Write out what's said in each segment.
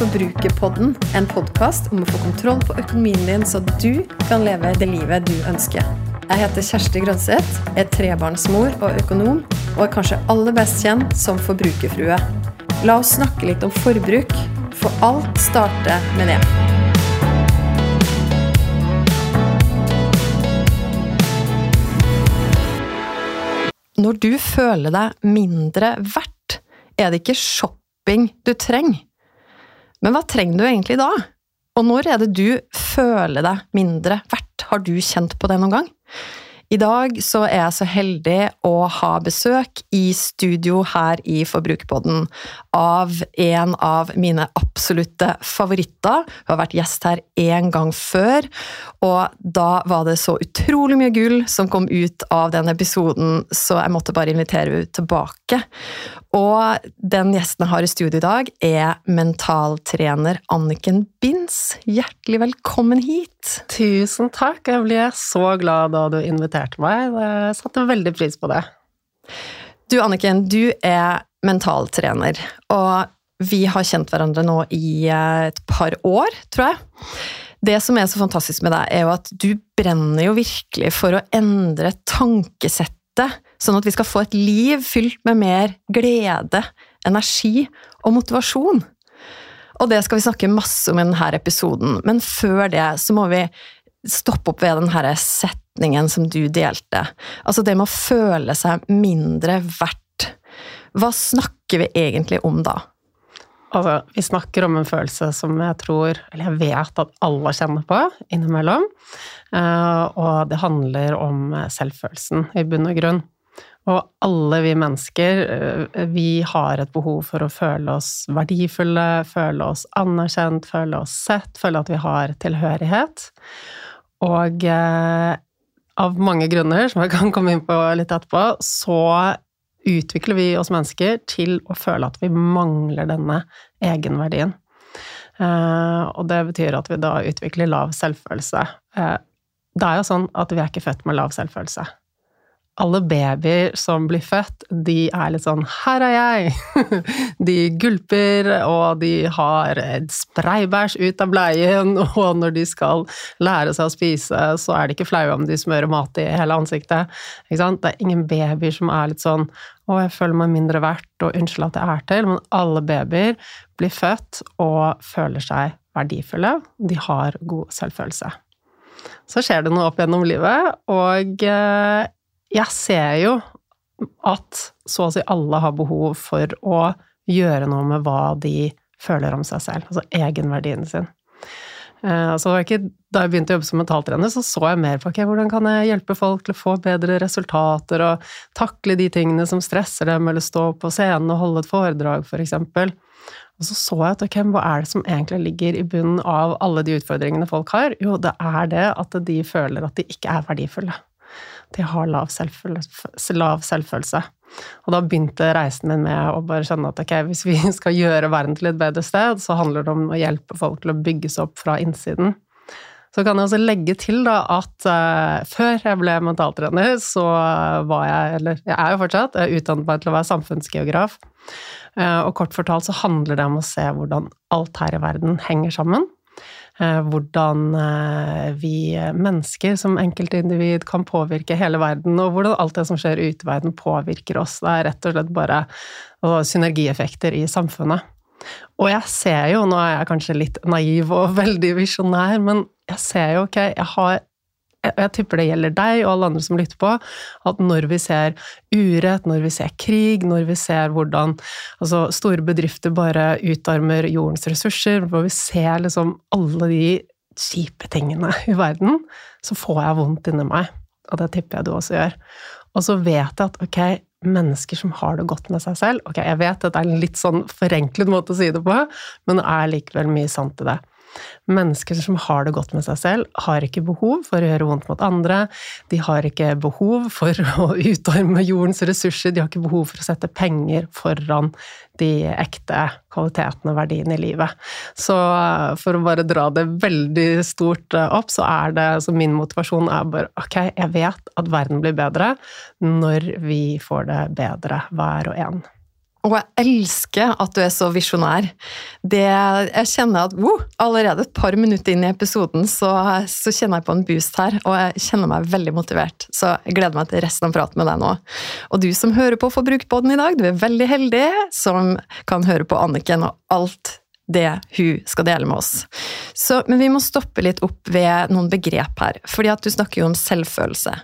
Forbrukerpodden, en podkast om å få kontroll på økonomien din, så du kan leve det livet du ønsker. Jeg heter Kjersti Grønseth, er trebarnsmor og økonom, og er kanskje aller best kjent som forbrukerfrue. La oss snakke litt om forbruk, for alt starter med det. Når du føler deg mindre verdt, er det ikke shopping du trenger. Men hva trenger du egentlig da? Og når er det du føler deg mindre verdt? Har du kjent på det noen gang? I dag så er jeg så heldig å ha besøk i studio her i Forbrukerpodden av en av mine absolutte favoritter. Hun har vært gjest her én gang før, og da var det så utrolig mye gull som kom ut av den episoden, så jeg måtte bare invitere henne tilbake. Og den gjesten jeg har i studio i dag, er mentaltrener Anniken Binds. Hjertelig velkommen hit! Tusen takk, jeg ble så glad da du inviterte meg. Jeg satte veldig pris på det. Du Anniken, du er mentaltrener, og vi har kjent hverandre nå i eh, et par år, tror jeg. Det som er så fantastisk med deg, er jo at du brenner jo virkelig for å endre tankesettet sånn at vi skal få et liv fylt med mer glede, energi og motivasjon. Og det skal vi snakke masse om i denne episoden, men før det så må vi stoppe opp ved denne setningen som du delte. Altså det med å føle seg mindre verdt. Hva snakker vi egentlig om da? Altså, vi snakker om en følelse som jeg tror, eller jeg vet at alle kjenner på innimellom. Eh, og det handler om selvfølelsen, i bunn og grunn. Og alle vi mennesker, eh, vi har et behov for å føle oss verdifulle, føle oss anerkjent, føle oss sett, føle at vi har tilhørighet. Og eh, av mange grunner, som jeg kan komme inn på litt etterpå, så utvikler vi oss mennesker til å føle at vi mangler denne egenverdien. Eh, og det betyr at vi da utvikler lav selvfølelse. Eh, det er jo sånn at vi er ikke født med lav selvfølelse alle babyer som blir født, de er litt sånn 'her er jeg'. De gulper, og de har spraybæsj ut av bleien, og når de skal lære seg å spise, så er de ikke flaue om de smører mat i hele ansiktet. Det er ingen babyer som er litt sånn 'å, jeg føler meg mindre verdt', og 'unnskyld at jeg er til', men alle babyer blir født og føler seg verdifulle. De har god selvfølelse. Så skjer det noe opp gjennom livet, og eh, jeg ser jo at så å si alle har behov for å gjøre noe med hva de føler om seg selv, altså egenverdien sin. Eh, så ikke, da jeg begynte å jobbe som mentaltrener, så så jeg mer på okay, hvordan kan jeg hjelpe folk til å få bedre resultater og takle de tingene som stresser dem, eller stå på scenen og holde et foredrag, for eksempel. Og så så jeg at okay, hva er det som egentlig ligger i bunnen av alle de utfordringene folk har? Jo, det er det at de føler at de ikke er verdifulle de har lav selvfølelse, lav selvfølelse. Og da begynte reisen min med å bare skjønne at ok, hvis vi skal gjøre verden til et bedre sted, så handler det om å hjelpe folk til å bygge seg opp fra innsiden. Så kan jeg også legge til da at uh, før jeg ble mentaltrener, så var jeg, eller jeg er jo fortsatt, jeg utdannet meg til å være samfunnsgeograf. Uh, og kort fortalt så handler det om å se hvordan alt her i verden henger sammen. Eh, hvordan eh, vi mennesker som enkeltindivid kan påvirke hele verden, og hvordan alt det som skjer ute i verden, påvirker oss. Det er rett og slett bare synergieffekter i samfunnet. Og jeg ser jo, nå er jeg kanskje litt naiv og veldig visjonær, men jeg ser jo, ok, jeg har jeg tipper det gjelder deg og alle andre som lytter på, at når vi ser urett, når vi ser krig, når vi ser hvordan altså, store bedrifter bare utarmer jordens ressurser, hvor vi ser liksom alle de kjipe tingene i verden, så får jeg vondt inni meg. Og det tipper jeg du også gjør. Og så vet jeg at ok, mennesker som har det godt med seg selv Ok, jeg vet at det er en litt sånn forenklet måte å si det på, men det er likevel mye sant i det. Mennesker som har det godt med seg selv, har ikke behov for å gjøre vondt mot andre. De har ikke behov for å utarme jordens ressurser. De har ikke behov for å sette penger foran de ekte kvalitetene og verdiene i livet. Så eh, for å bare dra det veldig stort eh, opp, så er det så min motivasjon er bare ok, jeg vet at verden blir bedre når vi får det bedre hver og en. Og jeg elsker at du er så visjonær. Jeg kjenner at wow, allerede et par minutter inn i episoden så, så, kjenner jeg på en boost her, og jeg kjenner meg veldig motivert. Så jeg gleder meg til resten av praten med deg nå. Og du som hører på Forbrukerpodden i dag, du er veldig heldig som kan høre på Anniken og alt det hun skal dele med oss. Så, men vi må stoppe litt opp ved noen begrep her. fordi at du snakker jo om selvfølelse.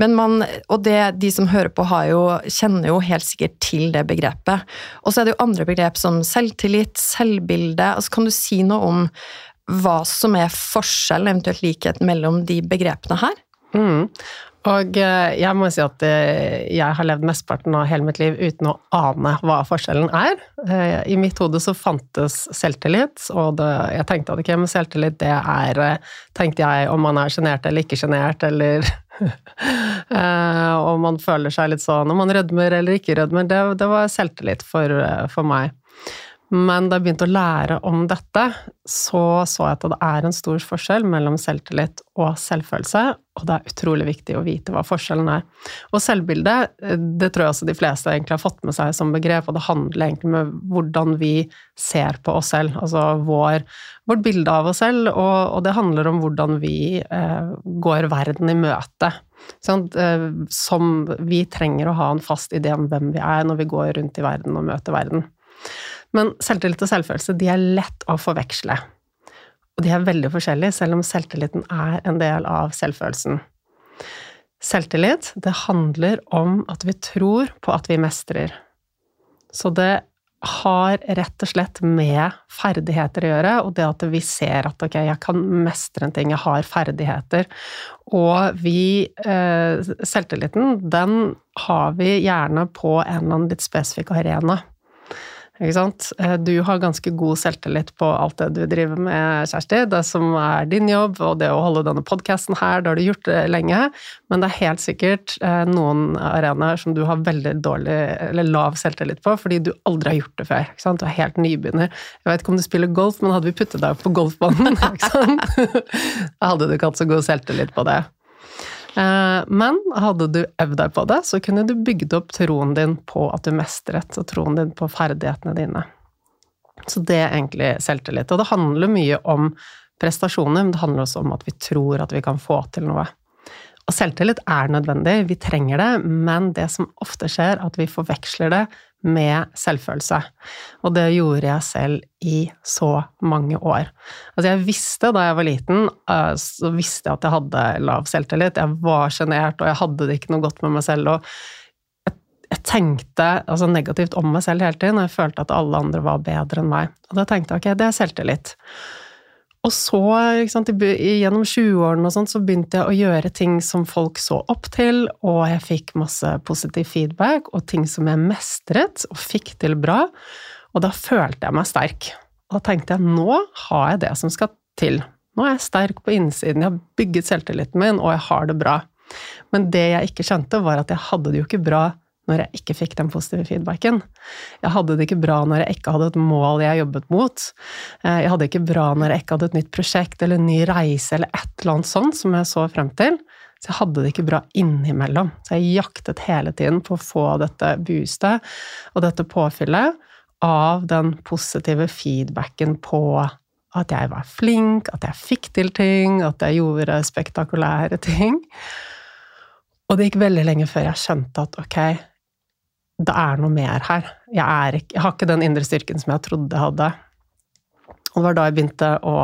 Men Man, og det, de som hører på, jo, kjenner jo helt sikkert til det begrepet. Og så er det jo andre begrep som selvtillit, selvbilde. Altså, kan du si noe om hva som er forskjell, eventuelt likhet, mellom de begrepene her? Mm. Og eh, jeg må si at eh, jeg har levd mesteparten av hele mitt liv uten å ane hva forskjellen er. Eh, I mitt hode så fantes selvtillit, og det, jeg tenkte at ok, men selvtillit det er Tenkte jeg om man er sjenert eller ikke sjenert, eller om man føler seg litt sånn Om man rødmer eller ikke rødmer, det, det var selvtillit for, for meg. Men da jeg begynte å lære om dette, så så jeg at det er en stor forskjell mellom selvtillit og selvfølelse, og det er utrolig viktig å vite hva forskjellen er. Og selvbilde, det tror jeg også de fleste egentlig har fått med seg som begrep, og det handler egentlig med hvordan vi ser på oss selv, altså vår, vårt bilde av oss selv, og, og, det handler om hvordan vi eh, går verden i møte. Sånn, eh, som vi trenger å ha en fast idé om hvem vi er når vi går rundt i verden og møter verden. Men selvtillit og selvfølelse de er lett å forveksle. Og de er veldig forskjellige, selv om selvtilliten er en del av selvfølelsen. Selvtillit, det handler om at vi tror på at vi mestrer. Så det har rett og slett med ferdigheter å gjøre, og det at vi ser at ok, jeg kan mestre en ting, jeg har ferdigheter. Og vi eh, Selvtilliten, den har vi gjerne på en eller annen litt spesifikk arena. Ikke sant? Eh, du har ganske god selvtillit på alt det du driver med, Kjersti. Det som er din jobb, og det å holde denne podkasten her, det har du gjort det lenge. Men det er helt sikkert eh, noen arenaer som du har veldig dårlig eller lav selvtillit på, fordi du aldri har gjort det før. Ikke sant? Du er helt nybegynner. Jeg vet ikke om du spiller golf, men hadde vi puttet deg opp på golfbanen, ikke sant? hadde du ikke hatt så god selvtillit på det. Eh, men hadde du øvd deg på det, så kunne du bygd opp troen din på at du mestret, og troen din på ferdighetene dine. Så det er egentlig selvtillit. Og det handler mye om prestasjoner, men det handler også om at vi tror at vi kan få til noe. Og selvtillit er nødvendig, vi trenger det, men det som ofte skjer, at vi forveksler det med selvfølelse. Og det gjorde jeg selv i så mange år. Altså jeg visste da jeg var liten, eh, så visste jeg at jeg hadde lav selvtillit. Jeg var sjenert, og jeg hadde det ikke noe godt med meg selv. og jeg, tenkte altså negativt om meg selv hele tiden, og jeg følte at alle andre var bedre enn meg. Og da tenkte jeg ok, det er selvtillit. Og så, sant, gjennom 20-årene og sånt, så begynte jeg å gjøre ting som folk så opp til, og jeg fikk masse positiv feedback, og ting som jeg mestret og fikk til bra. Og da følte jeg meg sterk. Og da tenkte jeg nå har jeg det som skal til. Nå er jeg sterk på innsiden, jeg har bygget selvtilliten min, og jeg har det bra. Men det jeg ikke skjønte, var at jeg hadde det jo ikke bra når jeg ikke fikk den positive feedbacken. Jeg hadde det ikke bra når jeg ikke hadde et mål jeg jobbet mot. Eh, jeg hadde det ikke bra når jeg ikke hadde et nytt prosjekt eller en ny reise eller et eller annet sånt som jeg så frem til. Så jeg hadde det ikke bra innimellom. Så jeg jaktet hele tiden på å få dette boostet og dette påfyllet av den positive feedbacken på at jeg var flink, at jeg fikk til ting, at jeg gjorde spektakulære ting. Og det gikk veldig lenge før jeg skjønte at ok, det er noe mer her. Jeg, ikke, jeg, har ikke den indre styrken som jeg trodde jeg hadde. Og det var da jeg begynte å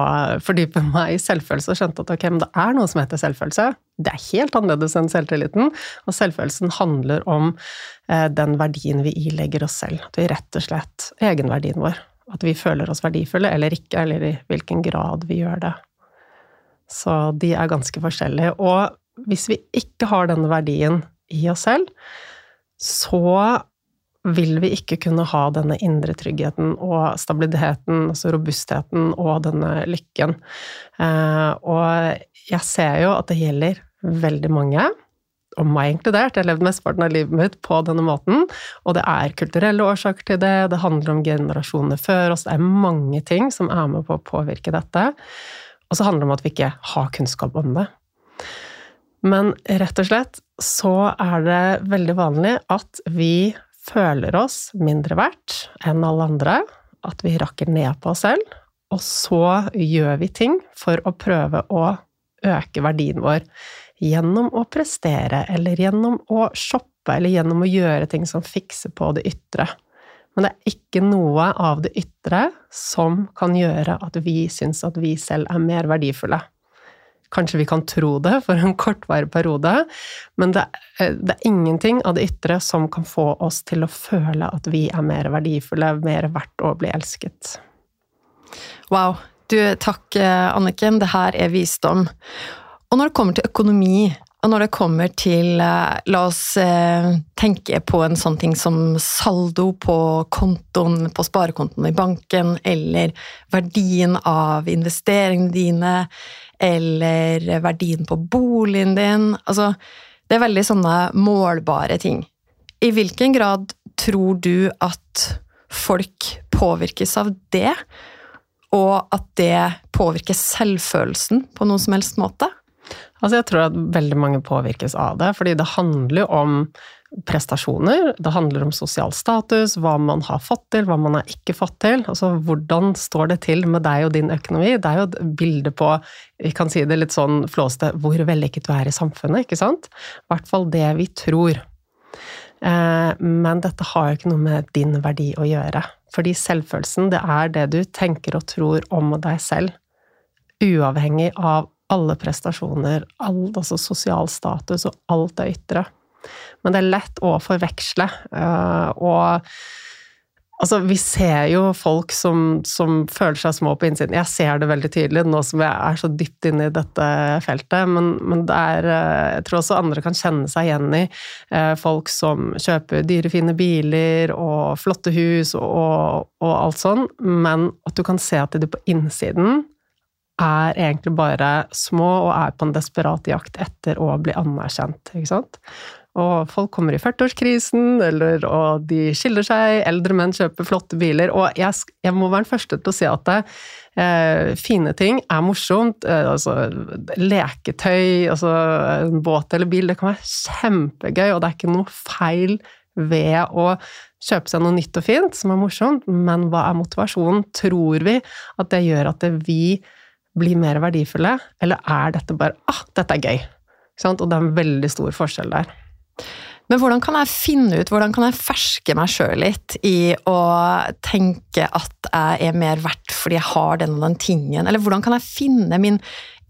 fordype meg i selvfølelse og skjønte at ok, men det er noe som heter selvfølelse. Det er helt annerledes enn selvtilliten. Og selvfølelsen handler om eh, den verdien vi ilegger oss selv. At vi rett og slett Egenverdien vår. At vi føler oss verdifulle eller ikke, eller i hvilken grad vi gjør det. Så de er ganske forskjellige. Og hvis vi ikke har denne verdien i oss selv, så vil vi ikke kunne ha denne indre tryggheten og stabiliteten, altså robustheten og denne lykken. Eh, og jeg ser jo at det gjelder veldig mange, og meg inkludert. Jeg har levd mesteparten av livet mitt på denne måten, og det er kulturelle årsaker til det, det handler om generasjonene før oss, det er mange ting som er med på å påvirke dette. Og så handler det om at vi ikke har kunnskap om det. Men rett og slett så er det veldig vanlig at vi føler oss mindre verdt enn alle andre, at vi rakker ned på oss selv, og så gjør vi ting for å prøve å øke verdien vår gjennom å prestere, eller gjennom å shoppe, eller gjennom å gjøre ting som fikser på det ytre. Men det er ikke noe av det ytre som kan gjøre at vi syns at vi selv er mer verdifulle. Kanskje vi kan tro det for en kortvarig periode, men det, det, er ingenting av det ytre som kan få oss til å føle at vi er mer verdifulle, mer verdt å bli elsket. Wow. Du, takk, Anniken. Det her er visdom. Og når det kommer til økonomi, og når det kommer til eh, La oss eh, tenke på en sånn ting som saldo på kontoen, på sparekontoen i banken, eller verdien av investeringene dine, eller verdien på boligen din. Altså, det er veldig sånne målbare ting. I hvilken grad tror du at folk påvirkes av det, og at det påvirker selvfølelsen på noen som helst måte? Altså jeg tror at veldig mange påvirkes av det, fordi det handler jo om prestasjoner, det handler om sosial status, hva man har fått til, hva man har ikke fått til. Altså hvordan står det til med deg og din økonomi? Det er jo et bilde på, vi kan si det litt sånn flåste, hvor vellykket du er i samfunnet, ikke sant? I hvert fall det vi tror. Eh, men dette har jo ikke noe med din verdi å gjøre. Fordi selvfølelsen, det er det du tenker og tror om deg selv. Uavhengig av alle prestasjoner, alt, altså sosial status og alt det ytre. Men det er lett å forveksle. Eh, og altså, vi ser jo folk som, som, føler seg små på innsiden. Jeg ser det veldig tydelig nå som jeg er så dypt inne i dette feltet. Men, men er, eh, jeg tror også andre kan kjenne seg igjen i eh, folk som kjøper dyre, fine biler og flotte hus og, og alt sånn, men at du kan se at de på innsiden er egentlig bare små og er på en desperat jakt etter å bli anerkjent, ikke sant. Og folk kommer i 40-årskrisen, eller og de skiller seg, eldre menn kjøper flotte biler, og jeg, jeg må være den første til å si at det, eh, fine ting er morsomt. Eh, altså leketøy, altså en båt eller bil, det kan være kjempegøy, og det er ikke noe feil ved å kjøpe seg noe nytt og fint som er morsomt, men hva er motivasjonen? Tror vi at det gjør at det vi bli mer verdifulle, eller er dette bare ah, dette er gøy? Og det er en veldig stor forskjell der. Men hvordan kan jeg finne ut, hvordan kan jeg ferske meg sjøl litt i å tenke at jeg er mer verdt fordi jeg har den og den tingen, eller hvordan kan jeg finne min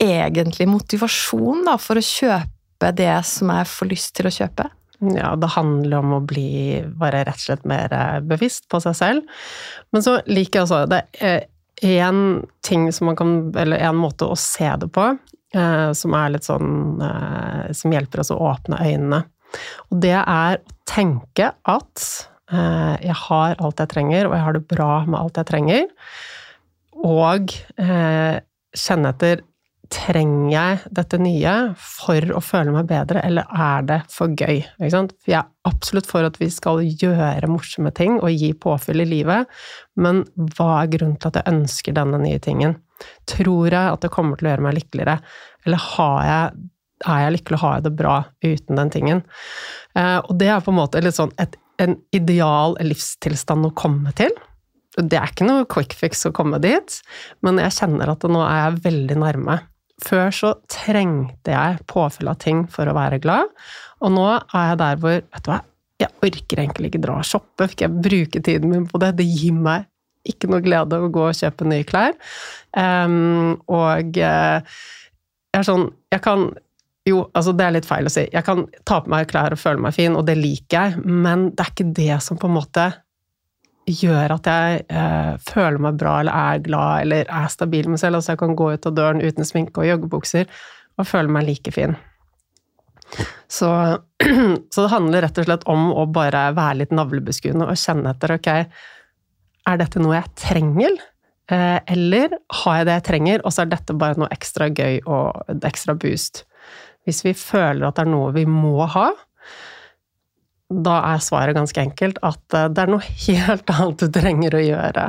egentlige motivasjon da, for å kjøpe det som jeg får lyst til å kjøpe? Ja, det handler om å bli bare rett og slett mer bevisst på seg selv. Men så liker jeg også det én ting som man kan Eller en måte å se det på, eh, som er litt sånn eh, Som hjelper oss å åpne øynene. Og det er å tenke at eh, jeg har alt jeg trenger, og jeg har det bra med alt jeg trenger. Og eh, kjenne etter Trenger jeg dette nye for å føle meg bedre, eller er det for gøy? Jeg er absolutt for at vi skal gjøre morsomme ting og gi påfyll i livet, men hva er grunnen til at jeg ønsker denne nye tingen? Tror jeg at det kommer til å gjøre meg lykkeligere, eller jeg, er jeg lykkelig og har jeg det bra uten den tingen? Eh, og det er på en måte sånn et, en ideal livstilstand å komme til. Det er ikke noe quick fix å komme dit, men jeg kjenner at nå er jeg veldig nærme. Før så trengte jeg påfyll av ting for å være glad, og nå er jeg der hvor Vet du hva, jeg orker egentlig ikke dra og shoppe, for jeg bruke tiden min på det. Det gir meg ikke noe glede å gå og kjøpe nye klær. Um, og uh, jeg er sånn Jeg kan jo, altså det er litt feil å si. Jeg kan ta på meg klær og føle meg fin, og det liker jeg, men det er ikke det som på en måte gjør at jeg eh, føler meg bra eller er glad eller er stabil med meg selv. Altså jeg kan gå ut av døren uten sminke og joggebukser og føle meg like fin. Så, så, det handler rett og slett om å bare være litt navlebeskuende og kjenne etter ok, er dette noe jeg trenger? Eh, eller har jeg det jeg trenger, og så er dette bare noe ekstra gøy og et ekstra boost? Hvis vi føler at det er noe vi må ha, da er svaret ganske enkelt at eh, det er noe helt annet du trenger å gjøre.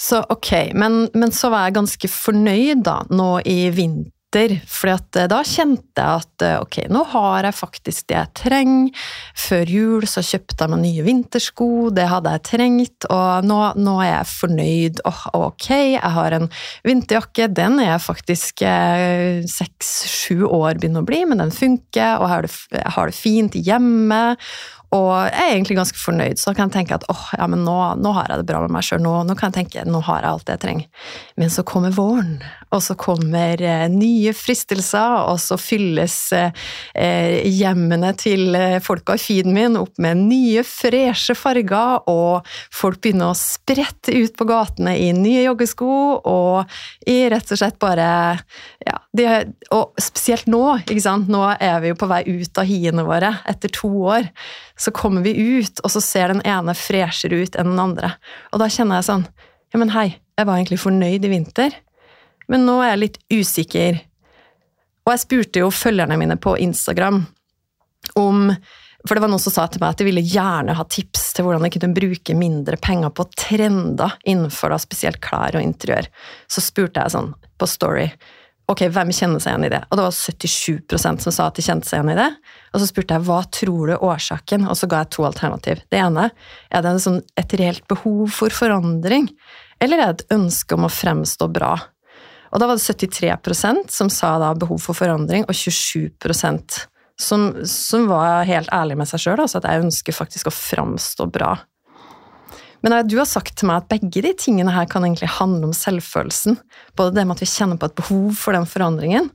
Så ok, men, men så var jeg ganske fornøyd da, nå i vinter vinter. For eh, da kjente jeg at eh, ok, nå har jeg faktisk det jeg trenger. Før jul så kjøpte jeg meg nye vintersko, det hadde jeg trengt. Og nå, nå er jeg fornøyd. Oh, ok, jeg har en vinterjakke, den er jeg faktisk seks-sju eh, år begynner å bli, men den funker, og jeg har det, jeg har det fint hjemme. Og jeg er egentlig ganske fornøyd, så kan jeg tenke at åh, ja, men nå, nå har jeg det bra med meg sjøl. Nå, nå, kan jeg tenke nå har jeg alt det jeg trenger. Men så kommer våren, og så kommer eh, nye fristelser, og så fylles eh, hjemmene til eh, folka i feeden min opp med nye, freshe farger, og folk begynner å sprette ut på gatene i nye joggesko, og i rett og slett bare Ja, de, og spesielt nå, ikke sant. Nå er vi jo på vei ut av hiene våre etter to år så kommer vi ut, og så ser den ene freshere ut enn den andre. Og da kjenner jeg sånn Ja, men hei, jeg var egentlig fornøyd i vinter, men nå er jeg litt usikker. Og jeg spurte jo følgerne mine på Instagram om for det var noen som sa til meg at de ville gjerne ha tips til hvordan de kunne bruke mindre penger på trender innenfor da spesielt klær og interiør. Så spurte jeg sånn på Story Ok, hvem kjenner seg igjen i det? Og det var 77% som sa at de kjente seg igjen i det. Og så spurte jeg hva tror du årsaken, og så ga jeg to alternativ. Det ene er det sånn, et reelt behov for forandring, eller er det et ønske om å fremstå bra? Og da var det 73% som sa da behov for forandring, og 27 som, som var helt ærlig med seg sjøl, altså at jeg ønsker faktisk å fremstå bra. Men du har sagt til meg at begge de tingene her kan egentlig handle om selvfølelsen. Både det med at vi kjenner på et behov for den forandringen,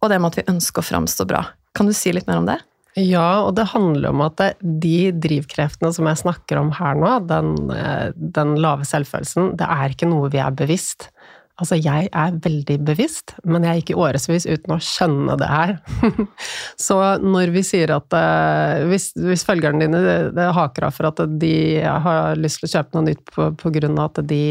og det med at vi ønsker å framstå bra. Kan du si litt mer om det? Ja, og det handler om at de drivkreftene som jeg snakker om her nå, den, eh, den lave selvfølelsen, det er ikke noe vi er bevisst. Altså, jeg er veldig bevisst, men jeg gikk i årevis uten å skjønne det her. så når vi sier at uh, hvis, hvis, følgerne dine det, det haker av for at de har lyst til å kjøpe noe nytt på, grunn av at de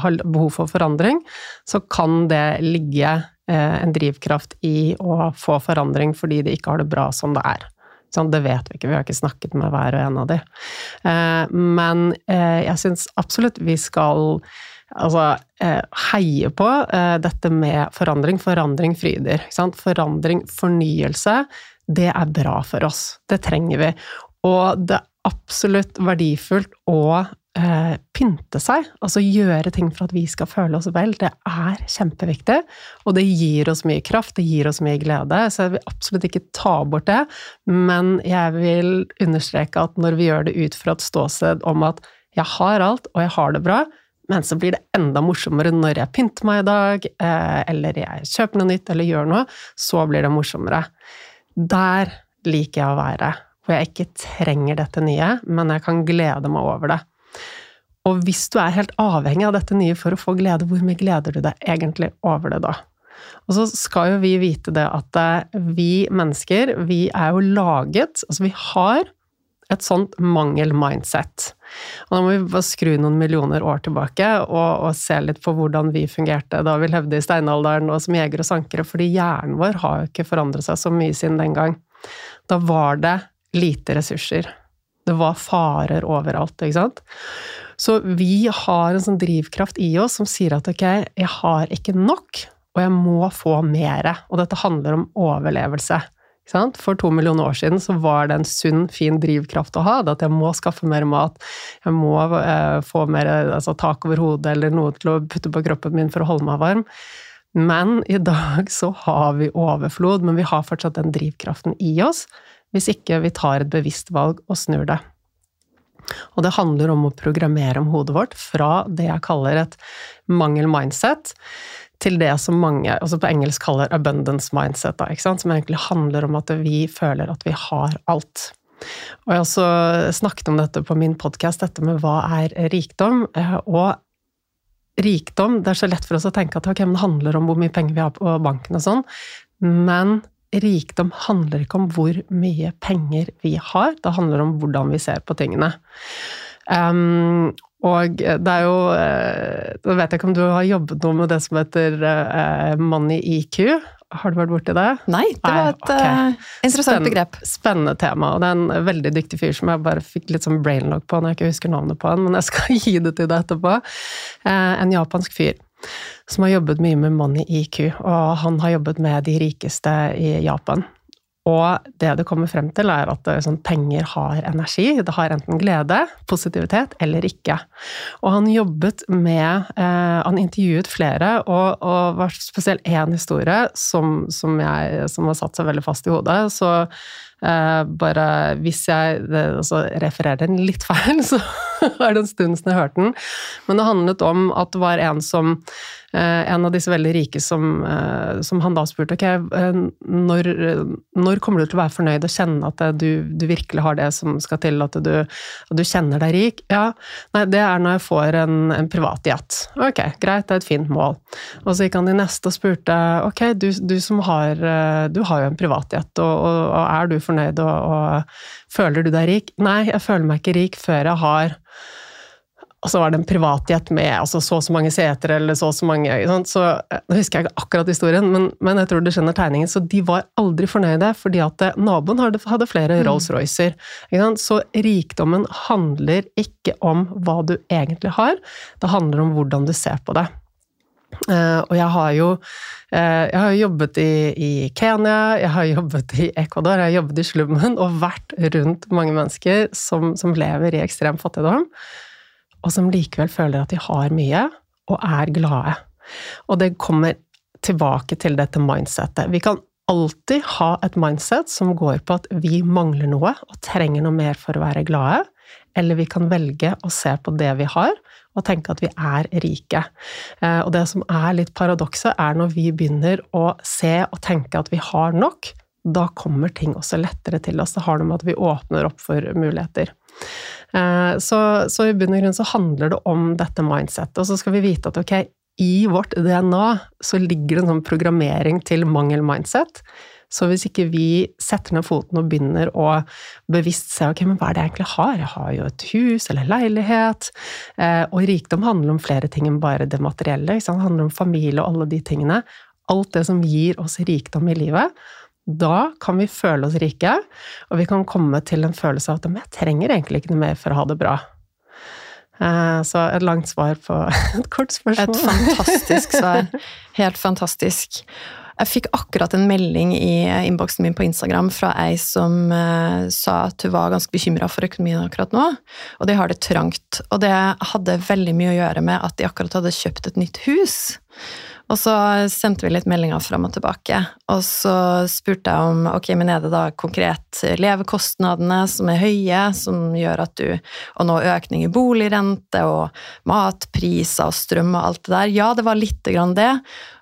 har behov for forandring, så kan det ligge uh, en drivkraft i å få forandring fordi de ikke har det bra som det er. Sånn, det vet vi ikke, vi har ikke snakket med hver og en av de. Uh, men jeg syns absolutt vi skal altså, eh, heier på eh, dette med forandring. Forandring fryder. Forandring, fornyelse, det er bra for oss. Det trenger vi. Og det er absolutt verdifullt å eh, pynte seg, altså gjøre ting for at vi skal føle oss vel. Det er kjempeviktig, og det gir oss mye kraft, det gir oss mye glede. Så jeg vil absolutt ikke ta bort det, men jeg vil understreke at når vi gjør det ut fra et ståsted om at jeg har alt, og jeg har det bra, men så blir det enda morsommere når jeg pynter meg i dag, eh, eller jeg kjøper noe nytt, eller gjør noe. Så blir det morsommere. Der liker jeg å være. Hvor jeg ikke trenger dette nye, men jeg kan glede meg over det. Og hvis du er helt avhengig av dette nye for å få glede, hvor mye gleder du deg egentlig over det da? Og så skal jo vi vite det at eh, vi mennesker, vi er jo laget Altså vi har et sånt mangel-mindset. Og da må vi bare skru noen millioner år tilbake og, og, se litt på hvordan vi fungerte da vi levde i steinalderen og som jegere og sankere, fordi hjernen vår har jo ikke forandret seg så mye siden den gang. Da var det lite ressurser. Det var farer overalt, ikke sant. Så vi har en sånn drivkraft i oss som sier at ok, jeg har ikke nok, og jeg må få mere. Og dette handler om overlevelse. For to millioner år siden så var det en sunn, fin drivkraft å ha. At jeg må skaffe mer mat, jeg må eh, få mer altså, tak over hodet eller noe til å putte på kroppen min for å holde meg varm. Men i dag så har vi overflod, men vi har fortsatt den drivkraften i oss hvis ikke vi tar et bevisst valg og snur det. Og det handler om å programmere om hodet vårt fra det jeg kaller et mangel-mindset, til det som mange altså på engelsk kaller abundance mindset, da, som egentlig handler om at vi føler at vi har alt. Og jeg har også snakket om dette på min podkast, dette med hva er rikdom? Eh, og rikdom Det er så lett for oss å tenke at okay, det handler om hvor mye penger vi har på banken og sånn, men rikdom handler ikke om hvor mye penger vi har, det handler om hvordan vi ser på tingene. Um, og det er jo eh, Nå vet jeg ikke om du har jobbet noe med det som heter uh, money IQ. Har du vært borti det? Nei, det var et Nei, okay. interessant Spenn, begrep. Spennende tema. Og det er en veldig dyktig fyr som jeg bare fikk litt sånn brainlock på når jeg ikke husker navnet på han, men jeg skal gi det til deg etterpå. En japansk fyr. som har jobbet mye med Money IQ, og han har jobbet med de rikeste i Japan. Og det det kommer frem til, er at sånn, penger har energi. Det har enten glede, positivitet eller ikke. Og han jobbet med eh, Han intervjuet flere, og, og var spesielt én historie som, som, jeg, som har satt seg veldig fast i hodet. Så eh, bare hvis jeg det, altså, refererer den litt feil, så er det en stund siden jeg hørte den. Men det handlet om at det var en som Eh, en av disse veldig rike som, eh, som han da spurte ok, eh, når, når, kommer du til å være fornøyd og kjenne at du, du virkelig har det som skal til, at du, at du, kjenner deg rik? Ja, nei, det er når jeg får en, en privatjet. Ok, greit, det er et fint mål. Og så gikk han til neste og spurte ok, du, du som har, du har jo en privatjet, og, og, og, er du fornøyd og, og føler du deg rik? Nei, jeg føler meg ikke rik før jeg har og så var det en privatjet med altså så og så mange seter eller så og så mange så, eh, Nå husker jeg ikke akkurat historien, men, men, jeg tror du skjønner tegningen. Så de var aldri fornøyde, fordi at eh, naboen hadde, hadde flere mm. Rolls-Roycer. Så rikdommen handler ikke om hva du egentlig har, det handler om hvordan du ser på det. Uh, og jeg har jo jeg har jobbet i, i, Kenya, jeg har jobbet i Ecuador, jeg har jobbet i slummen og vært rundt mange mennesker som, som lever i ekstrem fattigdom og som likevel føler at de har mye, og er glade. Og det kommer tilbake til dette mindsettet. Vi kan alltid ha et mindset som går på at vi mangler noe og trenger noe mer for å være glade, eller vi kan velge å se på det vi har, og tenke at vi er rike. Eh, og det som er litt paradokset, er når vi begynner å se og tenke at vi har nok, da kommer ting også lettere til oss. Det har noe med at vi åpner opp for muligheter. Eh, så, så, i bunn og grunn så handler det om dette mindsettet. Og så skal vi vite at ok, i vårt DNA så ligger det en sånn programmering til mangel-mindset. Så hvis ikke vi setter ned foten og begynner å bevisst se ok, men hva er det jeg egentlig har? Jeg har jo et hus eller leilighet. Eh, og rikdom handler om flere ting enn bare det materielle. Det handler om familie og alle de tingene. Alt det som gir oss rikdom i livet. Da kan vi føle oss rike, og vi kan komme til en følelse av at jeg trenger egentlig ikke noe mer for å ha det bra. Eh, så et langt svar på et kort spørsmål. Et fantastisk svar. Helt fantastisk. Jeg fikk akkurat en melding i innboksen min på Instagram fra ei som uh, sa at hun var ganske bekymra for økonomien akkurat nå, og de har det trangt. Og det hadde veldig mye å gjøre med at de akkurat hadde kjøpt et nytt hus. Og så sendte vi litt meldinger fram og tilbake. Og så spurte jeg om ok, men er det da konkret levekostnadene som er høye, som gjør at du Og nå økning i boligrente og matpriser og strøm og alt det der. Ja, det var lite grann det.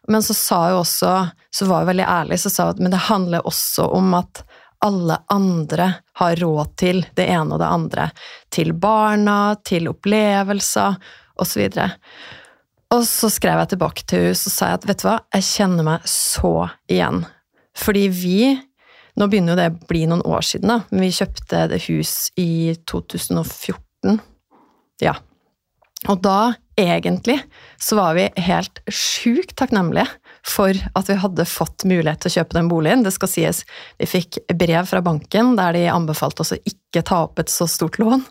Men så sa hun også, så var hun veldig ærlig, så sa hun at men det handler også om at alle andre har råd til det ene og det andre. Til barna, til opplevelser osv. Og så skrev jeg tilbake til henne og sa jeg at vet du hva, jeg kjenner meg så igjen. Fordi vi Nå begynner jo det å bli noen år siden, da, men vi kjøpte det hus i 2014. Ja. Og da, egentlig, så var vi helt sjukt takknemlige for at vi hadde fått mulighet til å kjøpe den boligen. Det skal sies, vi fikk brev fra banken der de anbefalte oss å ikke ta opp et så stort lån,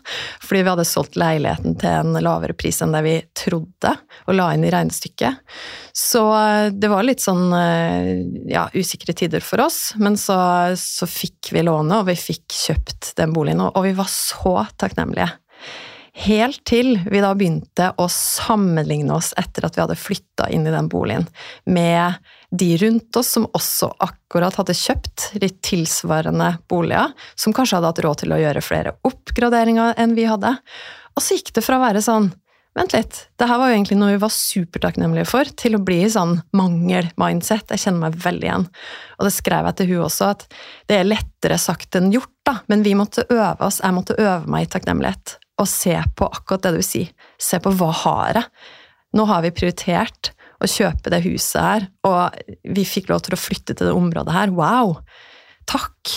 fordi vi hadde solgt leiligheten til en lavere pris enn det vi trodde, og la inn i regnestykket. Så eh, det var litt sånn eh, ja, usikre tider for oss, men så, så fikk vi lånet, og vi fikk kjøpt den boligen, og vi var så takknemlige. Helt til vi da begynte å sammenligne oss etter at vi hadde flytta inn i den boligen, med de rundt oss som også akkurat hadde kjøpt litt tilsvarende boliger, som kanskje hadde hatt råd til å gjøre flere oppgraderinger enn vi hadde. Og så gikk det fra å være sånn Vent litt, det her var jo egentlig noe vi var supertakknemlige for, til å bli sånn mangel-mindset. Jeg kjenner meg veldig igjen. Og det skrev jeg til hun også, at det er lettere sagt enn gjort, da, men vi måtte øve oss. Jeg måtte øve meg i takknemlighet og se på akkurat det du sier. Se på hva har jeg? Nå har vi prioritert å kjøpe det huset her, og vi fikk lov til å flytte til det området her. Wow! Takk!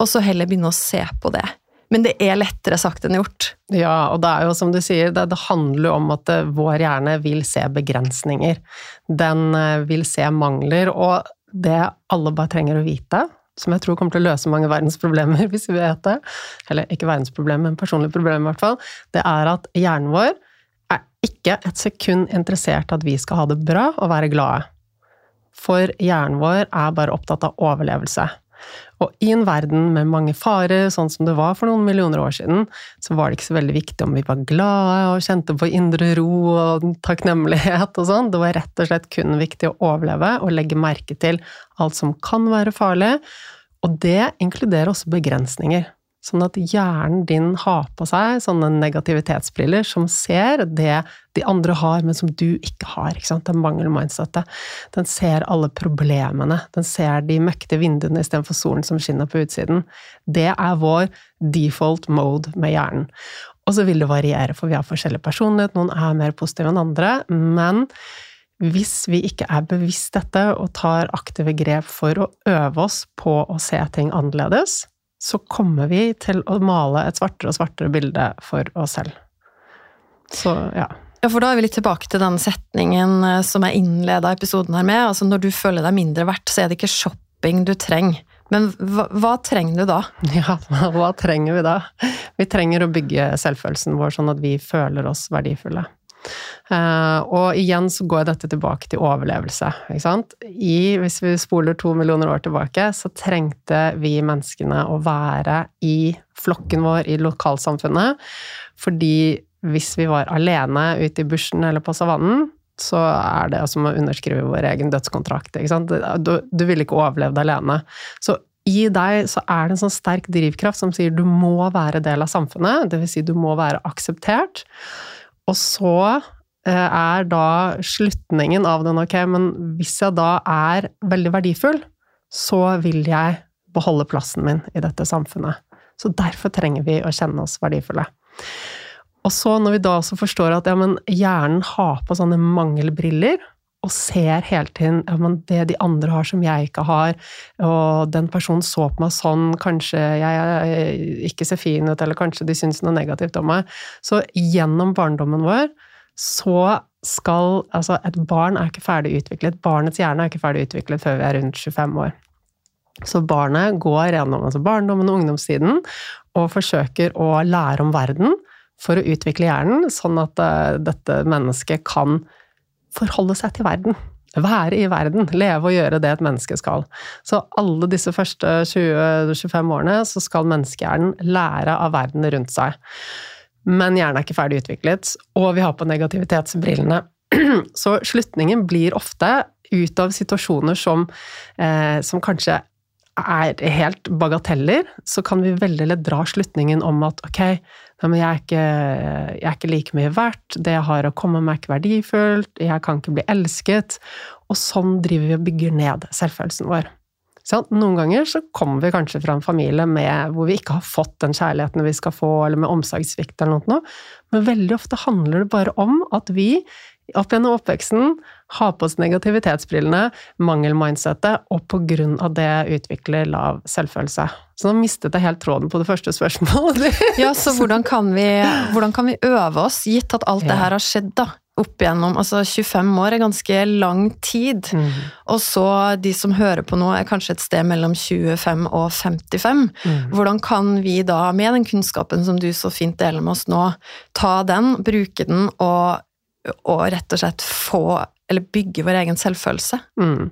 Og så heller begynne å se på det. Men det er lettere sagt enn gjort. Ja, og det er jo som du sier, det, det handler jo om at eh, vår hjerne vil se begrensninger. Den eh, vil se mangler, og det alle bare trenger å vite, som jeg tror kommer til å løse mange verdensproblemer, hvis vi vet det, eller ikke verdensproblemer, men personlige problemer i hvert fall, det er at hjernen vår er ikke et sekund interessert at vi skal ha det bra og være glade. For hjernen vår er bare opptatt av overlevelse. Og i en verden med mange farer, sånn som det var for noen millioner år siden, så var det ikke så veldig viktig om vi var glade og kjente på indre ro og takknemlighet og sånn. Det var rett og slett kun viktig å overleve og legge merke til alt som kan være farlig. Og det inkluderer også begrensninger. Sånn at hjernen din har på seg sånne negativitetsbriller som ser det de andre har, men som du ikke har. Ikke sant? Den mangel-mindsetet. Den ser alle problemene. Den ser de møkte vinduene istedenfor solen som skinner på utsiden. Det er vår default mode med hjernen. Og så vil det variere, for vi har forskjellig personlighet. Noen er mer positive enn andre. Men hvis vi ikke er bevisst dette og tar aktive grep for å øve oss på å se ting annerledes, så kommer vi til å male et svartere og svartere bilde for oss selv. Så ja. Ja, for da er vi litt tilbake til den setningen eh, som jeg innleda episoden her med. Altså når du føler deg mindre verdt, så er det ikke shopping du trenger. Men hva, hva, trenger du da? Ja, hva trenger vi da? Vi trenger å bygge selvfølelsen vår sånn at vi føler oss verdifulle. Uh, og igjen så går dette tilbake til overlevelse. I, hvis vi spoler to millioner år tilbake, så trengte vi menneskene å være i flokken vår, i lokalsamfunnet. Fordi hvis vi var alene ute i bushen eller på savannen, så er det som å underskrive vår egen dødskontrakt. Du, du ville ikke overlevd alene. Så i deg så er det en sånn sterk drivkraft som sier du må være del av samfunnet, dvs. Si du må være akseptert. Og så eh, er da slutningen av den ok, men hvis jeg da er veldig verdifull, så vil jeg beholde plassen min i dette samfunnet. Så derfor trenger vi å kjenne oss verdifulle. Og så når vi da også forstår at ja, hjernen har på sånne mangelbriller, og ser hele tiden ja, men det de andre har som jeg ikke har, og den personen så på meg sånn, kanskje jeg ikke ser fin ut, eller kanskje de syns noe negativt om meg. Så gjennom barndommen vår så skal Altså, et barn er ikke ferdig utviklet. Barnets hjerne er ikke ferdig utviklet før vi er rundt 25 år. Så barnet går gjennom altså barndommen og ungdomstiden og forsøker å lære om verden for å utvikle hjernen, sånn at uh, dette mennesket kan forholde seg til verden. Være i verden, leve og gjøre det et menneske skal. Så alle disse første 20-25 årene så skal menneskehjernen lære av verden rundt seg. Men hjernen er ikke ferdig utviklet, og vi har på negativitetsbrillene. Så slutningen blir ofte ut av situasjoner som, eh, som kanskje er helt bagateller, så kan vi veldig lett dra slutningen om at ok, jeg er, ikke, jeg er ikke like mye verdt, det jeg har å komme med er ikke verdifullt, jeg kan ikke bli elsket. Og sånn driver vi og bygger ned selvfølelsen vår. Så noen ganger så kommer vi kanskje fra en familie med, hvor vi ikke har fått den kjærligheten vi skal få, eller med omsorgssvikt eller noe, men veldig ofte handler det bare om at vi opp gjennom oppveksten har på oss negativitetsbrillene, mangelmindsettet, og på grunn av det utvikler lav selvfølelse. Så nå mistet jeg helt tråden på det første spørsmålet. ja, så hvordan kan, vi, hvordan kan vi øve oss, gitt at alt det her har skjedd, da? Opp igjennom, altså 25 år er ganske lang tid. Mm. Og så de som hører på nå, er kanskje et sted mellom 25 og 55. Mm. Hvordan kan vi da, med den kunnskapen som du så fint deler med oss nå, ta den, bruke den og og rett og slett få, eller bygge vår egen selvfølelse. Mm.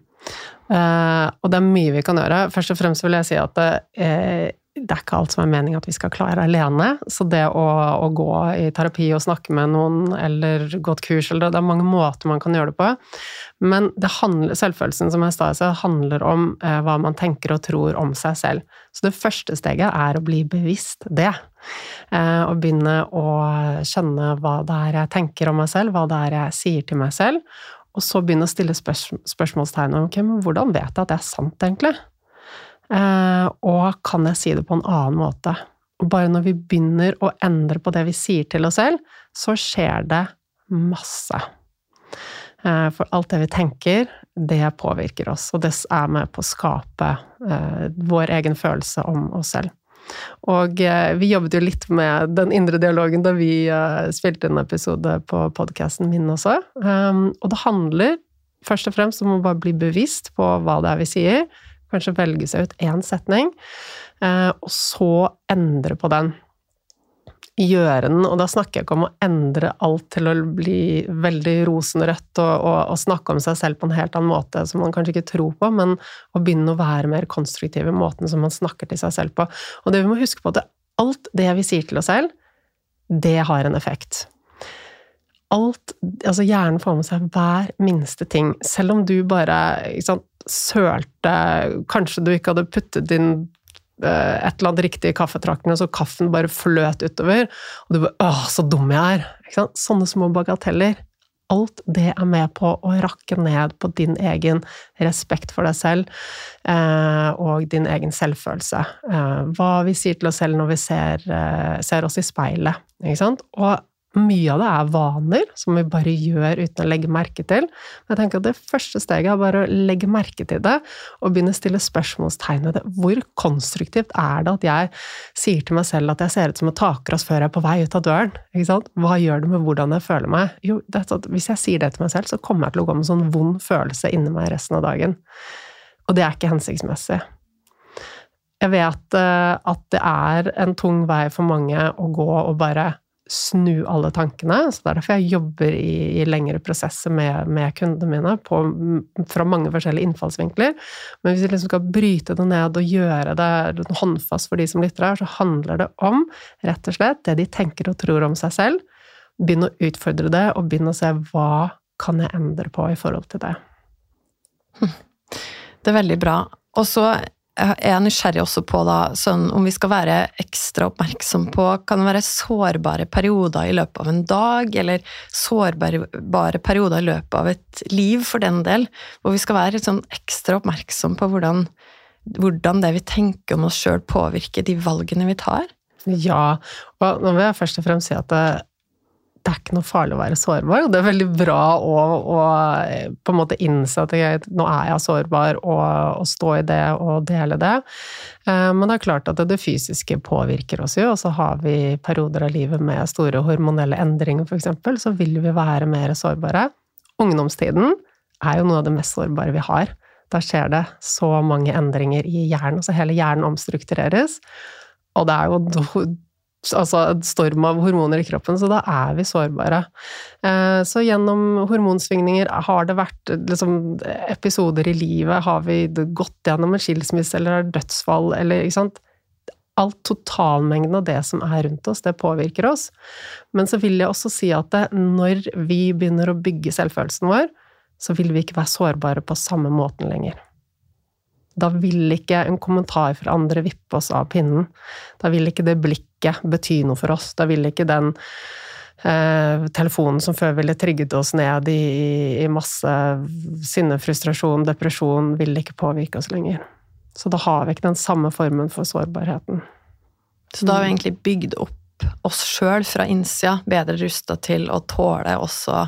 Eh, og det er mye vi kan gjøre. Først og fremst vil jeg si at eh, det er ikke alt som er meningen at vi skal klare alene. Så det å, å, gå i terapi og snakke med noen, eller gå et kurs, eller det er mange måter man kan gjøre det på. Men det handler, selvfølelsen som jeg sa, handler om eh, hva man tenker og tror om seg selv. Så det første steget er å bli bevisst det. Eh, og begynne å kjenne hva det er jeg tenker om meg selv, hva det er jeg sier til meg selv. Og så begynne å stille spørs spørsmålstegn om okay, hvordan vet jeg at det er sant, egentlig? Eh, og kan jeg si det på en annen måte? Og bare når vi begynner å endre på det vi sier til oss selv, så skjer det masse. Eh, for alt det vi tenker, det påvirker oss, og det er med på å skape eh, vår egen følelse om oss selv. Og vi jobbet jo litt med den indre dialogen da vi spilte en episode på podkasten min også. Og det handler først og fremst om å bare bli bevisst på hva det er vi sier, Kanskje velge seg ut én setning, eh, og så endre på den. Gjøre den, og da snakker jeg ikke om å endre alt til å bli veldig rosenrødt og, og, og, snakke om seg selv på en helt annen måte som man kanskje ikke tror på, men å begynne å være mer konstruktiv i måten som man snakker til seg selv på. Og det vi må huske på, at alt det vi sier til oss selv, det har en effekt. Alt Altså, hjernen får med seg hver minste ting. Selv om du bare sant, sølte Kanskje du ikke hadde puttet Eh, et eller annet riktig i kaffetraktene, så kaffen bare fløt utover. Og du bare 'Åh, så dum jeg er'. Sånne små bagateller. Alt det er med på å rakke ned på din egen respekt for deg selv eh, og din egen selvfølelse. Eh, hva vi sier til oss selv når vi ser, ser oss i speilet. Ikke sant? Og mye av det er vaner som vi bare gjør uten å legge merke til. Men jeg tenker at det første steget er bare å legge merke til det, og begynne å stille spørsmålstegn ved det. Hvor konstruktivt er det at jeg sier til meg selv at jeg ser ut som et takras før jeg er på vei ut av døren? Hva gjør det med hvordan jeg føler meg? Jo, hvis jeg sier det til meg selv, så kommer jeg til å gå med en sånn vond følelse inni meg resten av dagen. Og det er ikke hensiktsmessig. Jeg vet eh, at det er en tung vei for mange å gå og bare snu alle tankene. Så det er derfor jeg jobber i, i lengre prosesser med, med kundene mine på, fra mange forskjellige innfallsvinkler. Men hvis vi liksom skal bryte det ned og gjøre det håndfast for de som lytter her, så handler det om rett og slett det de tenker og tror om seg selv. Begynne å utfordre det, og begynne å se hva kan jeg endre på i forhold til det. Det er veldig bra. Og så jeg er nysgjerrig også på da, sånn, om vi skal være ekstra oppmerksom på Kan det være sårbare perioder i løpet av en dag, eller sårbare perioder i løpet av et liv, for den del, hvor vi skal være sånn ekstra oppmerksom på hvordan, hvordan det vi tenker om oss sjøl, påvirker de valgene vi tar? Ja, og nå vil jeg først og fremst si at det, det er ikke noe farlig å være sårbar. og Det er veldig bra å, å på en måte innse at jeg, nå er jeg sårbar, og, og, stå i det og dele det. Eh, men det er klart at det fysiske påvirker oss jo, og så har vi perioder av livet med store hormonelle endringer f.eks., så vil vi være mer sårbare. Ungdomstiden er jo noe av det mest sårbare vi har. Da skjer det så mange endringer i hjernen, så hele hjernen omstruktureres. Og det er jo altså en storm av hormoner i kroppen, så da er vi sårbare. Eh, så gjennom hormonsvingninger har det vært liksom, episoder i livet, har vi gått gjennom en skilsmisse eller dødsfall eller ikke sant. Alt totalmengden av det som er rundt oss, det påvirker oss. Men så vil jeg også si at det, når vi begynner å bygge selvfølelsen vår, så vil vi ikke være sårbare på samme måten lenger. Da vil ikke en kommentar fra andre vippe oss av pinnen. Da vil ikke det blikket bety noe for oss. Da vil ikke den eh, telefonen som før ville trygget oss ned i, i masse sinne, frustrasjon, depresjon, vil ikke påvirke oss lenger. Så da har vi ikke den samme formen for sårbarheten. Så da har vi egentlig bygd opp oss sjøl fra innsida, bedre rusta til å tåle også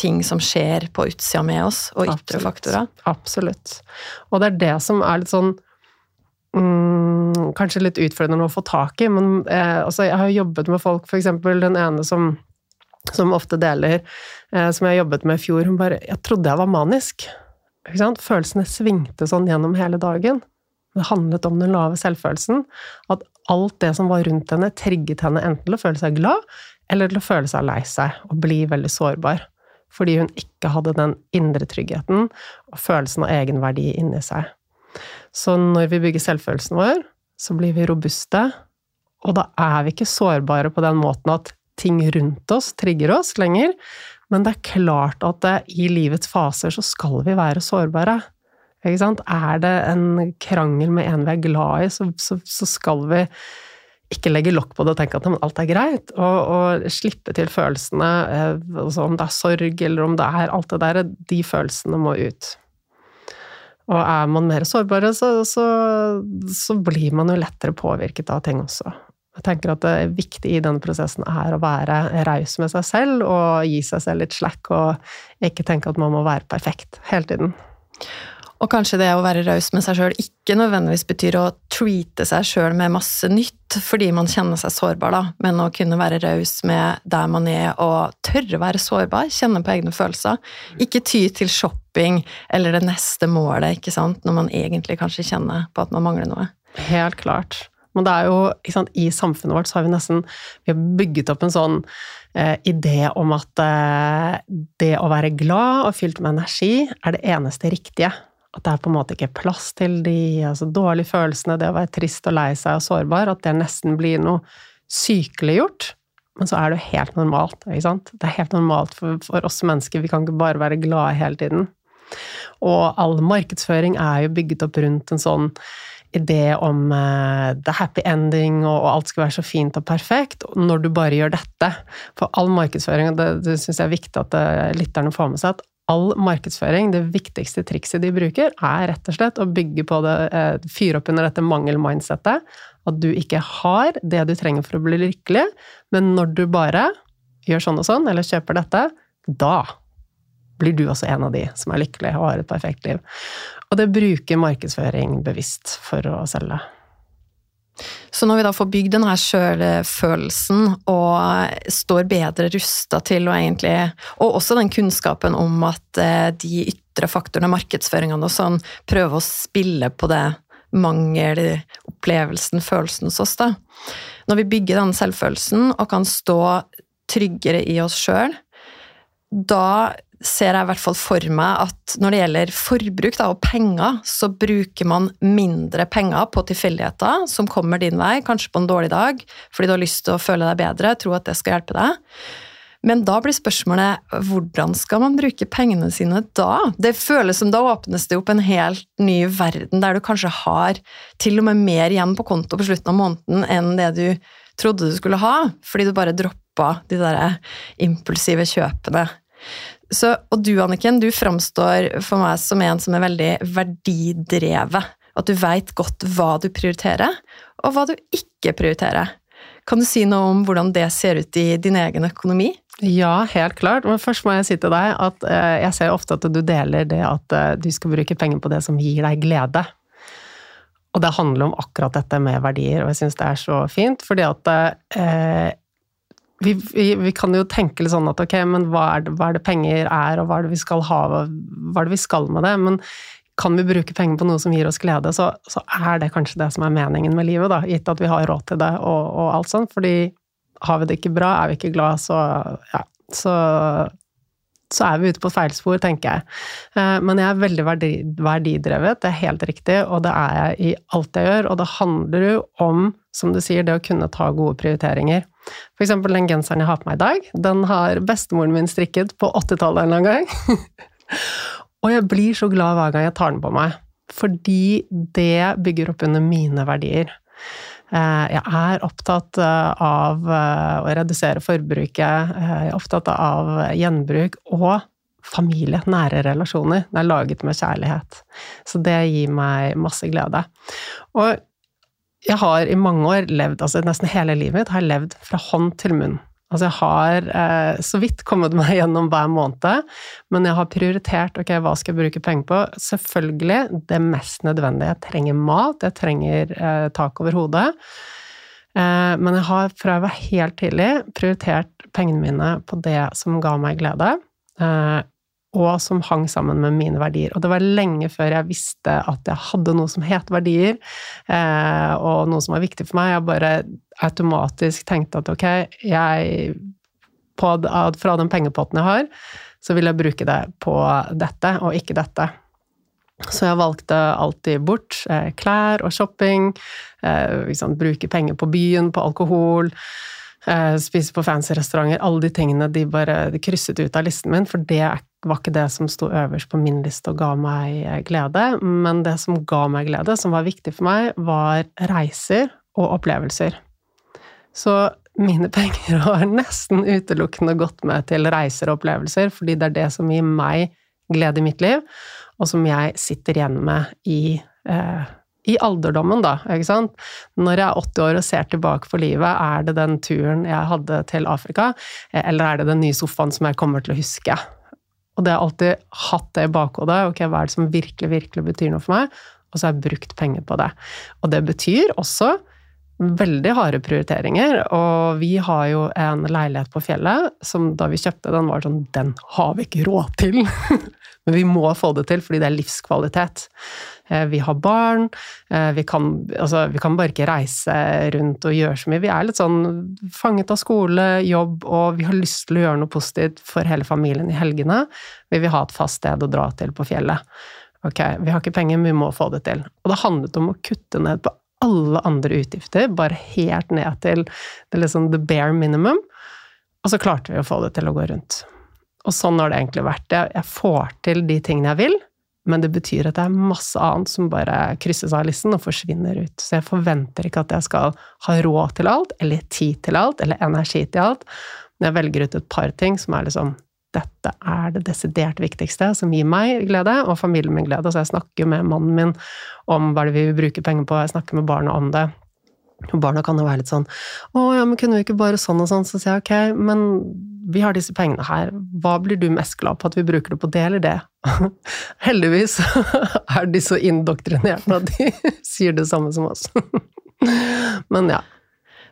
ting som skjer på utsida med oss, og ytre Absolutt. faktorer. Absolutt. Og det er det som er litt sånn mm, Kanskje litt utfordrende å få tak i, men eh, altså, jeg har jobbet med folk, f.eks. den ene som, som ofte deler, eh, som jeg jobbet med i fjor, hun bare 'Jeg trodde jeg var manisk'. Følelsene svingte sånn gjennom hele dagen. Det handlet om den lave selvfølelsen. At alt det som var rundt henne, trigget henne enten til å føle seg glad, eller til å føle seg lei seg og bli veldig sårbar fordi hun ikke hadde den indre tryggheten og følelsen av egenverdi inni seg. Så når vi bygger selvfølelsen vår, så blir vi robuste, og da er vi ikke sårbare på den måten at ting rundt oss trigger oss lenger, men det er klart at det, i livets faser så skal vi være sårbare. Er det en krangel med en vi er glad i, så, så, så skal vi ikke legge lokk på det og tenke at alt er greit, og, og slippe til følelsene, eh, altså om det er sorg eller om det er alt det der, de følelsene må ut. Og er man mer sårbare, så, så, så blir man jo lettere påvirket av ting også. Jeg tenker at det er viktig i denne prosessen er å være raus med seg selv og gi seg selv litt slack, og ikke tenke at man må være perfekt hele tiden. Og kanskje det å være raus med seg sjøl ikke nødvendigvis betyr å treate seg sjøl med masse nytt fordi man kjenner seg sårbar, da, men å kunne være raus med der man er og tørre å være sårbar, kjenne på egne følelser. Ikke ty til shopping eller det neste målet, ikke sant, når man egentlig kanskje kjenner på at man mangler noe. Helt klart. Men det er jo, sant, i samfunnet vårt så har vi nesten vi har bygget opp en sånn eh, idé om at eh, det å være glad og fylt med energi er det eneste riktige. At det er på en måte ikke plass til de altså, dårlige følelsene, det å være trist og lei seg og sårbar, at det nesten blir noe sykeliggjort. Men så er det jo helt normalt. ikke sant? Det er helt normalt for, for oss mennesker. Vi kan ikke bare være glade hele tiden. Og all markedsføring er jo bygget opp rundt en sånn idé om uh, the happy ending, og, og, alt skal være så fint og perfekt, når du bare gjør dette. For all markedsføring, og det, det syns jeg er viktig at uh, lytterne får med seg, at all markedsføring, det viktigste trikset de bruker, er rett og slett å bygge på det, uh, fyre opp under dette mangel-mindsetet, At du ikke har det du trenger for å bli lykkelig, men når du bare gjør sånn og sånn, eller kjøper dette, da blir du også en av de som er lykkelig og har et perfekt liv. Og det bruker markedsføring bevisst for å selge. Så når vi da får bygd denne sjølfølelsen og står bedre rusta til å egentlig Og også den kunnskapen om at eh, de ytre faktorene, markedsføringene og sånn, prøver å spille på det mangelopplevelsen, følelsen hos oss, da. Når vi bygger den selvfølelsen og kan stå tryggere i oss sjøl, da ser jeg i hvert fall for meg at når det gjelder forbruk da, og penger, så bruker man mindre penger på tilfeldigheter som kommer din vei, kanskje på en dårlig dag, fordi du har lyst til å føle deg bedre, tro at det skal hjelpe deg. Men da blir spørsmålet hvordan skal man bruke pengene sine da? Det føles som da åpnes det opp en helt ny verden, der du kanskje har til og med mer igjen på konto på slutten av måneden enn det du trodde du skulle ha, fordi du bare droppa de der impulsive kjøpene. Så, og du, Anniken, du framstår for meg som en som er veldig verdidrevet. At du veit godt hva du prioriterer, og hva du ikke prioriterer. Kan du si noe om hvordan det ser ut i din egen økonomi? Ja, helt klart. Men først må jeg si til deg at eh, jeg ser ofte at du deler det at eh, du skal bruke penger på det som gir deg glede. Og det handler om akkurat dette med verdier, og jeg syns det er så fint. Fordi at eh, vi, vi, vi, kan jo tenke litt sånn at ok, men hva er, det, hva er, det, penger er, og hva er det vi skal ha, hva er det vi skal med det? Men kan vi bruke penger på noe som gir oss glede, så, så er det kanskje det som er meningen med livet, da, gitt at vi har råd til det og, og alt sånt. Fordi har vi det ikke bra, er vi ikke glad, så ja, så, så er vi ute på feil spor, tenker jeg. Eh, men jeg er veldig verdi, verdidrevet, det er helt riktig, og det er jeg i alt jeg gjør. Og det handler jo om, som du sier, det å kunne ta gode prioriteringer. For eksempel den genseren jeg har på meg i dag, den har bestemoren min strikket på 80-tallet en eller annen gang. og jeg blir så glad hver gang jeg tar den på meg, fordi det bygger opp under mine verdier. Eh, jeg er opptatt eh, av eh, å redusere forbruket, jeg er opptatt av gjenbruk og familie, nære relasjoner. Det er laget med kjærlighet. Så det gir meg masse glede. Og jeg har i mange år levd, altså nesten hele livet mitt, har jeg levd fra hånd til munn. Altså jeg har eh, så vidt kommet meg gjennom hver måned, men jeg har prioritert ok, hva skal jeg bruke penger på. Selvfølgelig det mest nødvendige. Jeg trenger mat, jeg trenger eh, tak over hodet. Eh, men jeg har fra jeg var helt tidlig prioritert pengene mine på det som ga meg glede. Og som hang sammen med mine verdier. Og det var lenge før jeg visste at jeg hadde noe som het verdier, eh, og noe som var viktig for meg. Jeg bare automatisk tenkte at ok, jeg på, Fra den pengepotten jeg har, så vil jeg bruke det på dette, og ikke dette. Så jeg valgte alltid bort eh, klær og shopping, liksom, bruke penger på byen, på alkohol. Spise på fancy restauranter. Alle de tingene de bare de krysset ut av listen min, for det er var ikke det som sto øverst på min liste og ga meg glede, men det som ga meg glede, som var viktig for meg, var reiser og opplevelser. Så mine penger har nesten utelukkende gått med til reiser og opplevelser, fordi det er det som gir meg glede i mitt liv, og som jeg sitter igjen med i, eh, i alderdommen, da, ikke sant. Når jeg er 80 år og ser tilbake på livet, er det den turen jeg hadde til Afrika, eh, eller er det den nye sofaen som jeg kommer til å huske? Og det har alltid hatt det i bakhodet. Ok, hva er det som virkelig, virkelig betyr noe for meg? Og så har jeg brukt penger på det. Og det betyr også veldig harde prioriteringer. Og vi har jo en leilighet på fjellet som da vi kjøpte den, var sånn Den har vi ikke råd til! men vi må få det til fordi det er livskvalitet. Eh, vi har barn, eh, vi kan, altså, vi kan bare ikke reise rundt og gjøre så mye. Vi er litt sånn fanget av skole, jobb, og vi har lyst til å gjøre noe positivt for hele familien i helgene. Vi vil ha et fast sted å dra til på fjellet. Ok, vi har ikke penger, men vi må få det til. Og det handlet om å kutte ned på alle andre utgifter, bare helt ned til det liksom the bare minimum. Og så klarte vi å få det til å gå rundt. Og sånn har det egentlig vært. Jeg får til de tingene jeg vil, men det betyr at det er masse annet som bare krysses av listen og forsvinner ut. Så jeg forventer ikke at jeg skal ha råd til alt, eller tid til alt, eller energi til alt. Men jeg velger ut et par ting som er liksom dette er det desidert viktigste, som gir meg glede, og familien min glede. Så jeg snakker med mannen min om hva det vi vil bruke penger på, jeg snakker med barna om det. Og barna kan jo være litt sånn 'Å ja, men kunne vi ikke bare sånn og sånn?' Så sier jeg ok, men vi har disse pengene her, hva blir du mest glad på at vi bruker det på det eller det? Heldigvis er de så indoktrinerte at de sier det samme som oss. Men ja.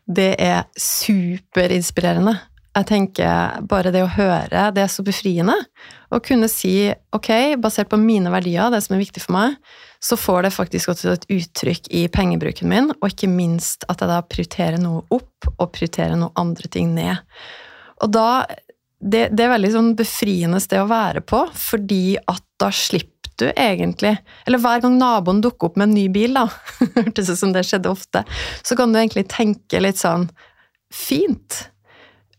Det er superinspirerende. Jeg tenker bare det å høre, det er så befriende. Å kunne si ok, basert på mine verdier, det som er viktig for meg, så får det faktisk også et uttrykk i pengebruken min, og ikke minst at jeg da prioriterer noe opp og prioriterer noe andre ting ned. Og da det, det, er veldig sånn befriende sted å være på, fordi at da slipper du egentlig Eller hver gang naboen dukker opp med en ny bil, da, hørtes ut som det skjedde ofte, så kan du egentlig tenke litt sånn Fint.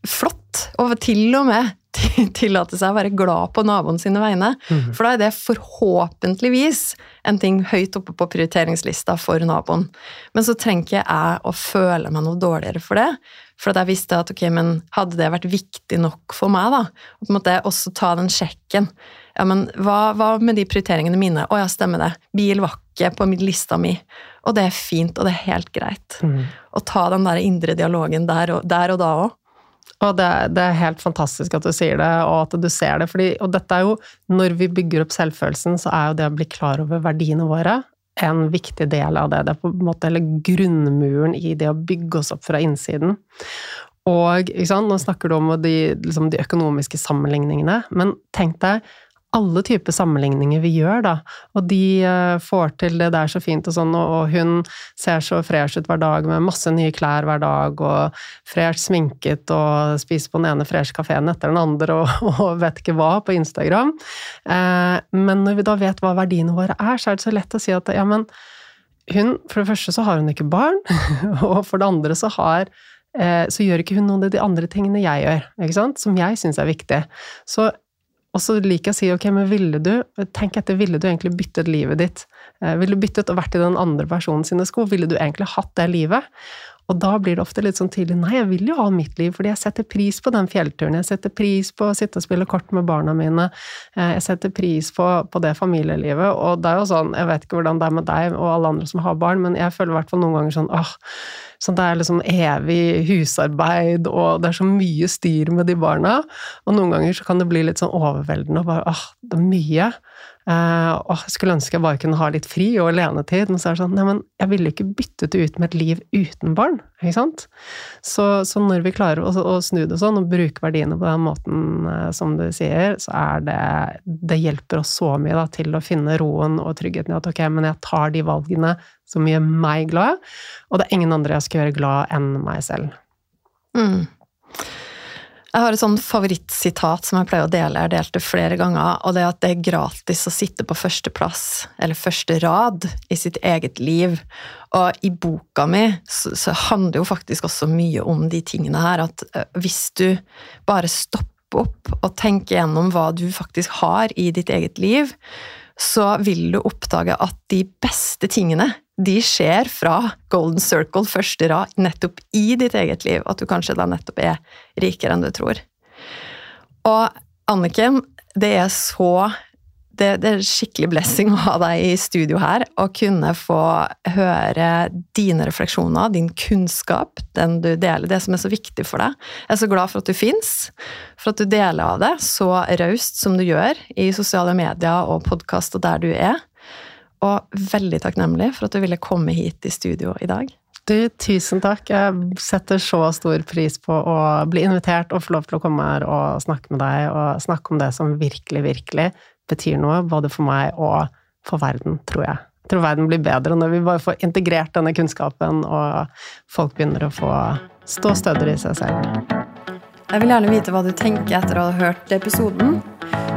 Flott. Og til og med tillate seg å være glad på naboen sine vegne. Mm. For da er det forhåpentligvis en ting høyt oppe på prioriteringslista for naboen. Men så trenger ikke jeg å føle meg noe dårligere for det. For at jeg visste at ok, men hadde det vært viktig nok for meg, da? Og på en måte også ta den sjekken. Ja, men hva, hva med de prioriteringene mine? Å ja, stemmer det. Bil var ikke på lista mi. Og det er fint, og det er helt greit. Mm. Å ta den der indre dialogen der og, der og da òg. Og det, det, er helt fantastisk at du sier det, og at du ser det. Fordi, og dette er jo, når vi bygger opp selvfølelsen, så er jo det å bli klar over verdiene våre en viktig del av det. Det er på en måte hele grunnmuren i det å bygge oss opp fra innsiden. Og Nå snakker du om de, liksom de økonomiske sammenligningene, men tenk deg alle typer sammenligninger vi gjør, da. Og de uh, får til det der så fint og sånn, og, hun ser så fresh ut hver dag med masse nye klær hver dag, og fresh sminket og spiser på den ene fresh kafeen etter den andre og, og, vet ikke hva på Instagram. Uh, men når vi da vet hva verdiene våre er, så er det så lett å si at ja, men hun For det første så har hun ikke barn, og for det andre så har uh, så gjør ikke hun noen av de andre tingene jeg gjør, som jeg syns er viktig. Så og så liker jeg å si ok, men ville du Tenk etter, ville du egentlig byttet livet ditt? Eh, ville du byttet og vært i den andre personen sine sko? Ville du egentlig hatt det livet? Og da blir det ofte litt sånn tidlig nei, jeg vil jo ha mitt liv, fordi jeg setter pris på den fjellturen. Jeg setter pris på å sitte og spille kort med barna mine. Eh, jeg setter pris på, på det familielivet. Og det er jo sånn, jeg vet ikke hvordan det er med deg og alle andre som har barn, men jeg føler i hvert fall noen ganger sånn åh, sånn det er liksom evig husarbeid, og det er så mye styr med de barna. Og noen ganger så kan det bli litt sånn overveldende og bare åh, det er mye. Uh, og jeg skulle ønske jeg bare kunne ha litt fri og alenetid, men så er det sånn Nei, men jeg ville ikke byttet det ut med et liv uten barn, ikke sant? Så, så når vi klarer å, å, snu det sånn, og bruke verdiene på den måten uh, som du sier, så er det Det hjelper oss så mye da, til å finne roen og tryggheten i at ok, men jeg tar de valgene som gjør meg glad, og det er ingen andre jeg skal gjøre glad enn meg selv. Mm. Jeg har et sånn favorittsitat som jeg pleier å dele, jeg har delt det flere ganger, og det er at det er gratis å sitte på førsteplass, eller første rad, i sitt eget liv. Og i boka mi så, så handler jo faktisk også mye om de tingene her, at hvis du bare stopper opp og tenker gjennom hva du faktisk har i ditt eget liv, så vil du oppdage at de beste tingene de skjer fra golden circle, første rad, nettopp i ditt eget liv. At du kanskje da nettopp er rikere enn du tror. Og Anniken, det er så det, det, er skikkelig blessing å ha deg i studio her og kunne få høre dine refleksjoner, din kunnskap, den du deler, det som er så viktig for deg. Jeg er så glad for at du fins, for at du deler av det så raust som du gjør i sosiale medier og podkast og der du er. Og veldig takknemlig for at du ville komme hit i studio i dag. Du, tusen takk. Jeg setter så stor pris på å bli invitert og få lov til å komme her og snakke med deg, og snakke om det som virkelig, virkelig betyr noe, både for meg og for verden, tror jeg. Jeg tror verden blir bedre når vi bare får integrert denne kunnskapen, og folk begynner å få stå stødigere i seg selv. Jeg vil gjerne vite hva du tenker etter å ha hørt episoden.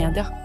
milliardaire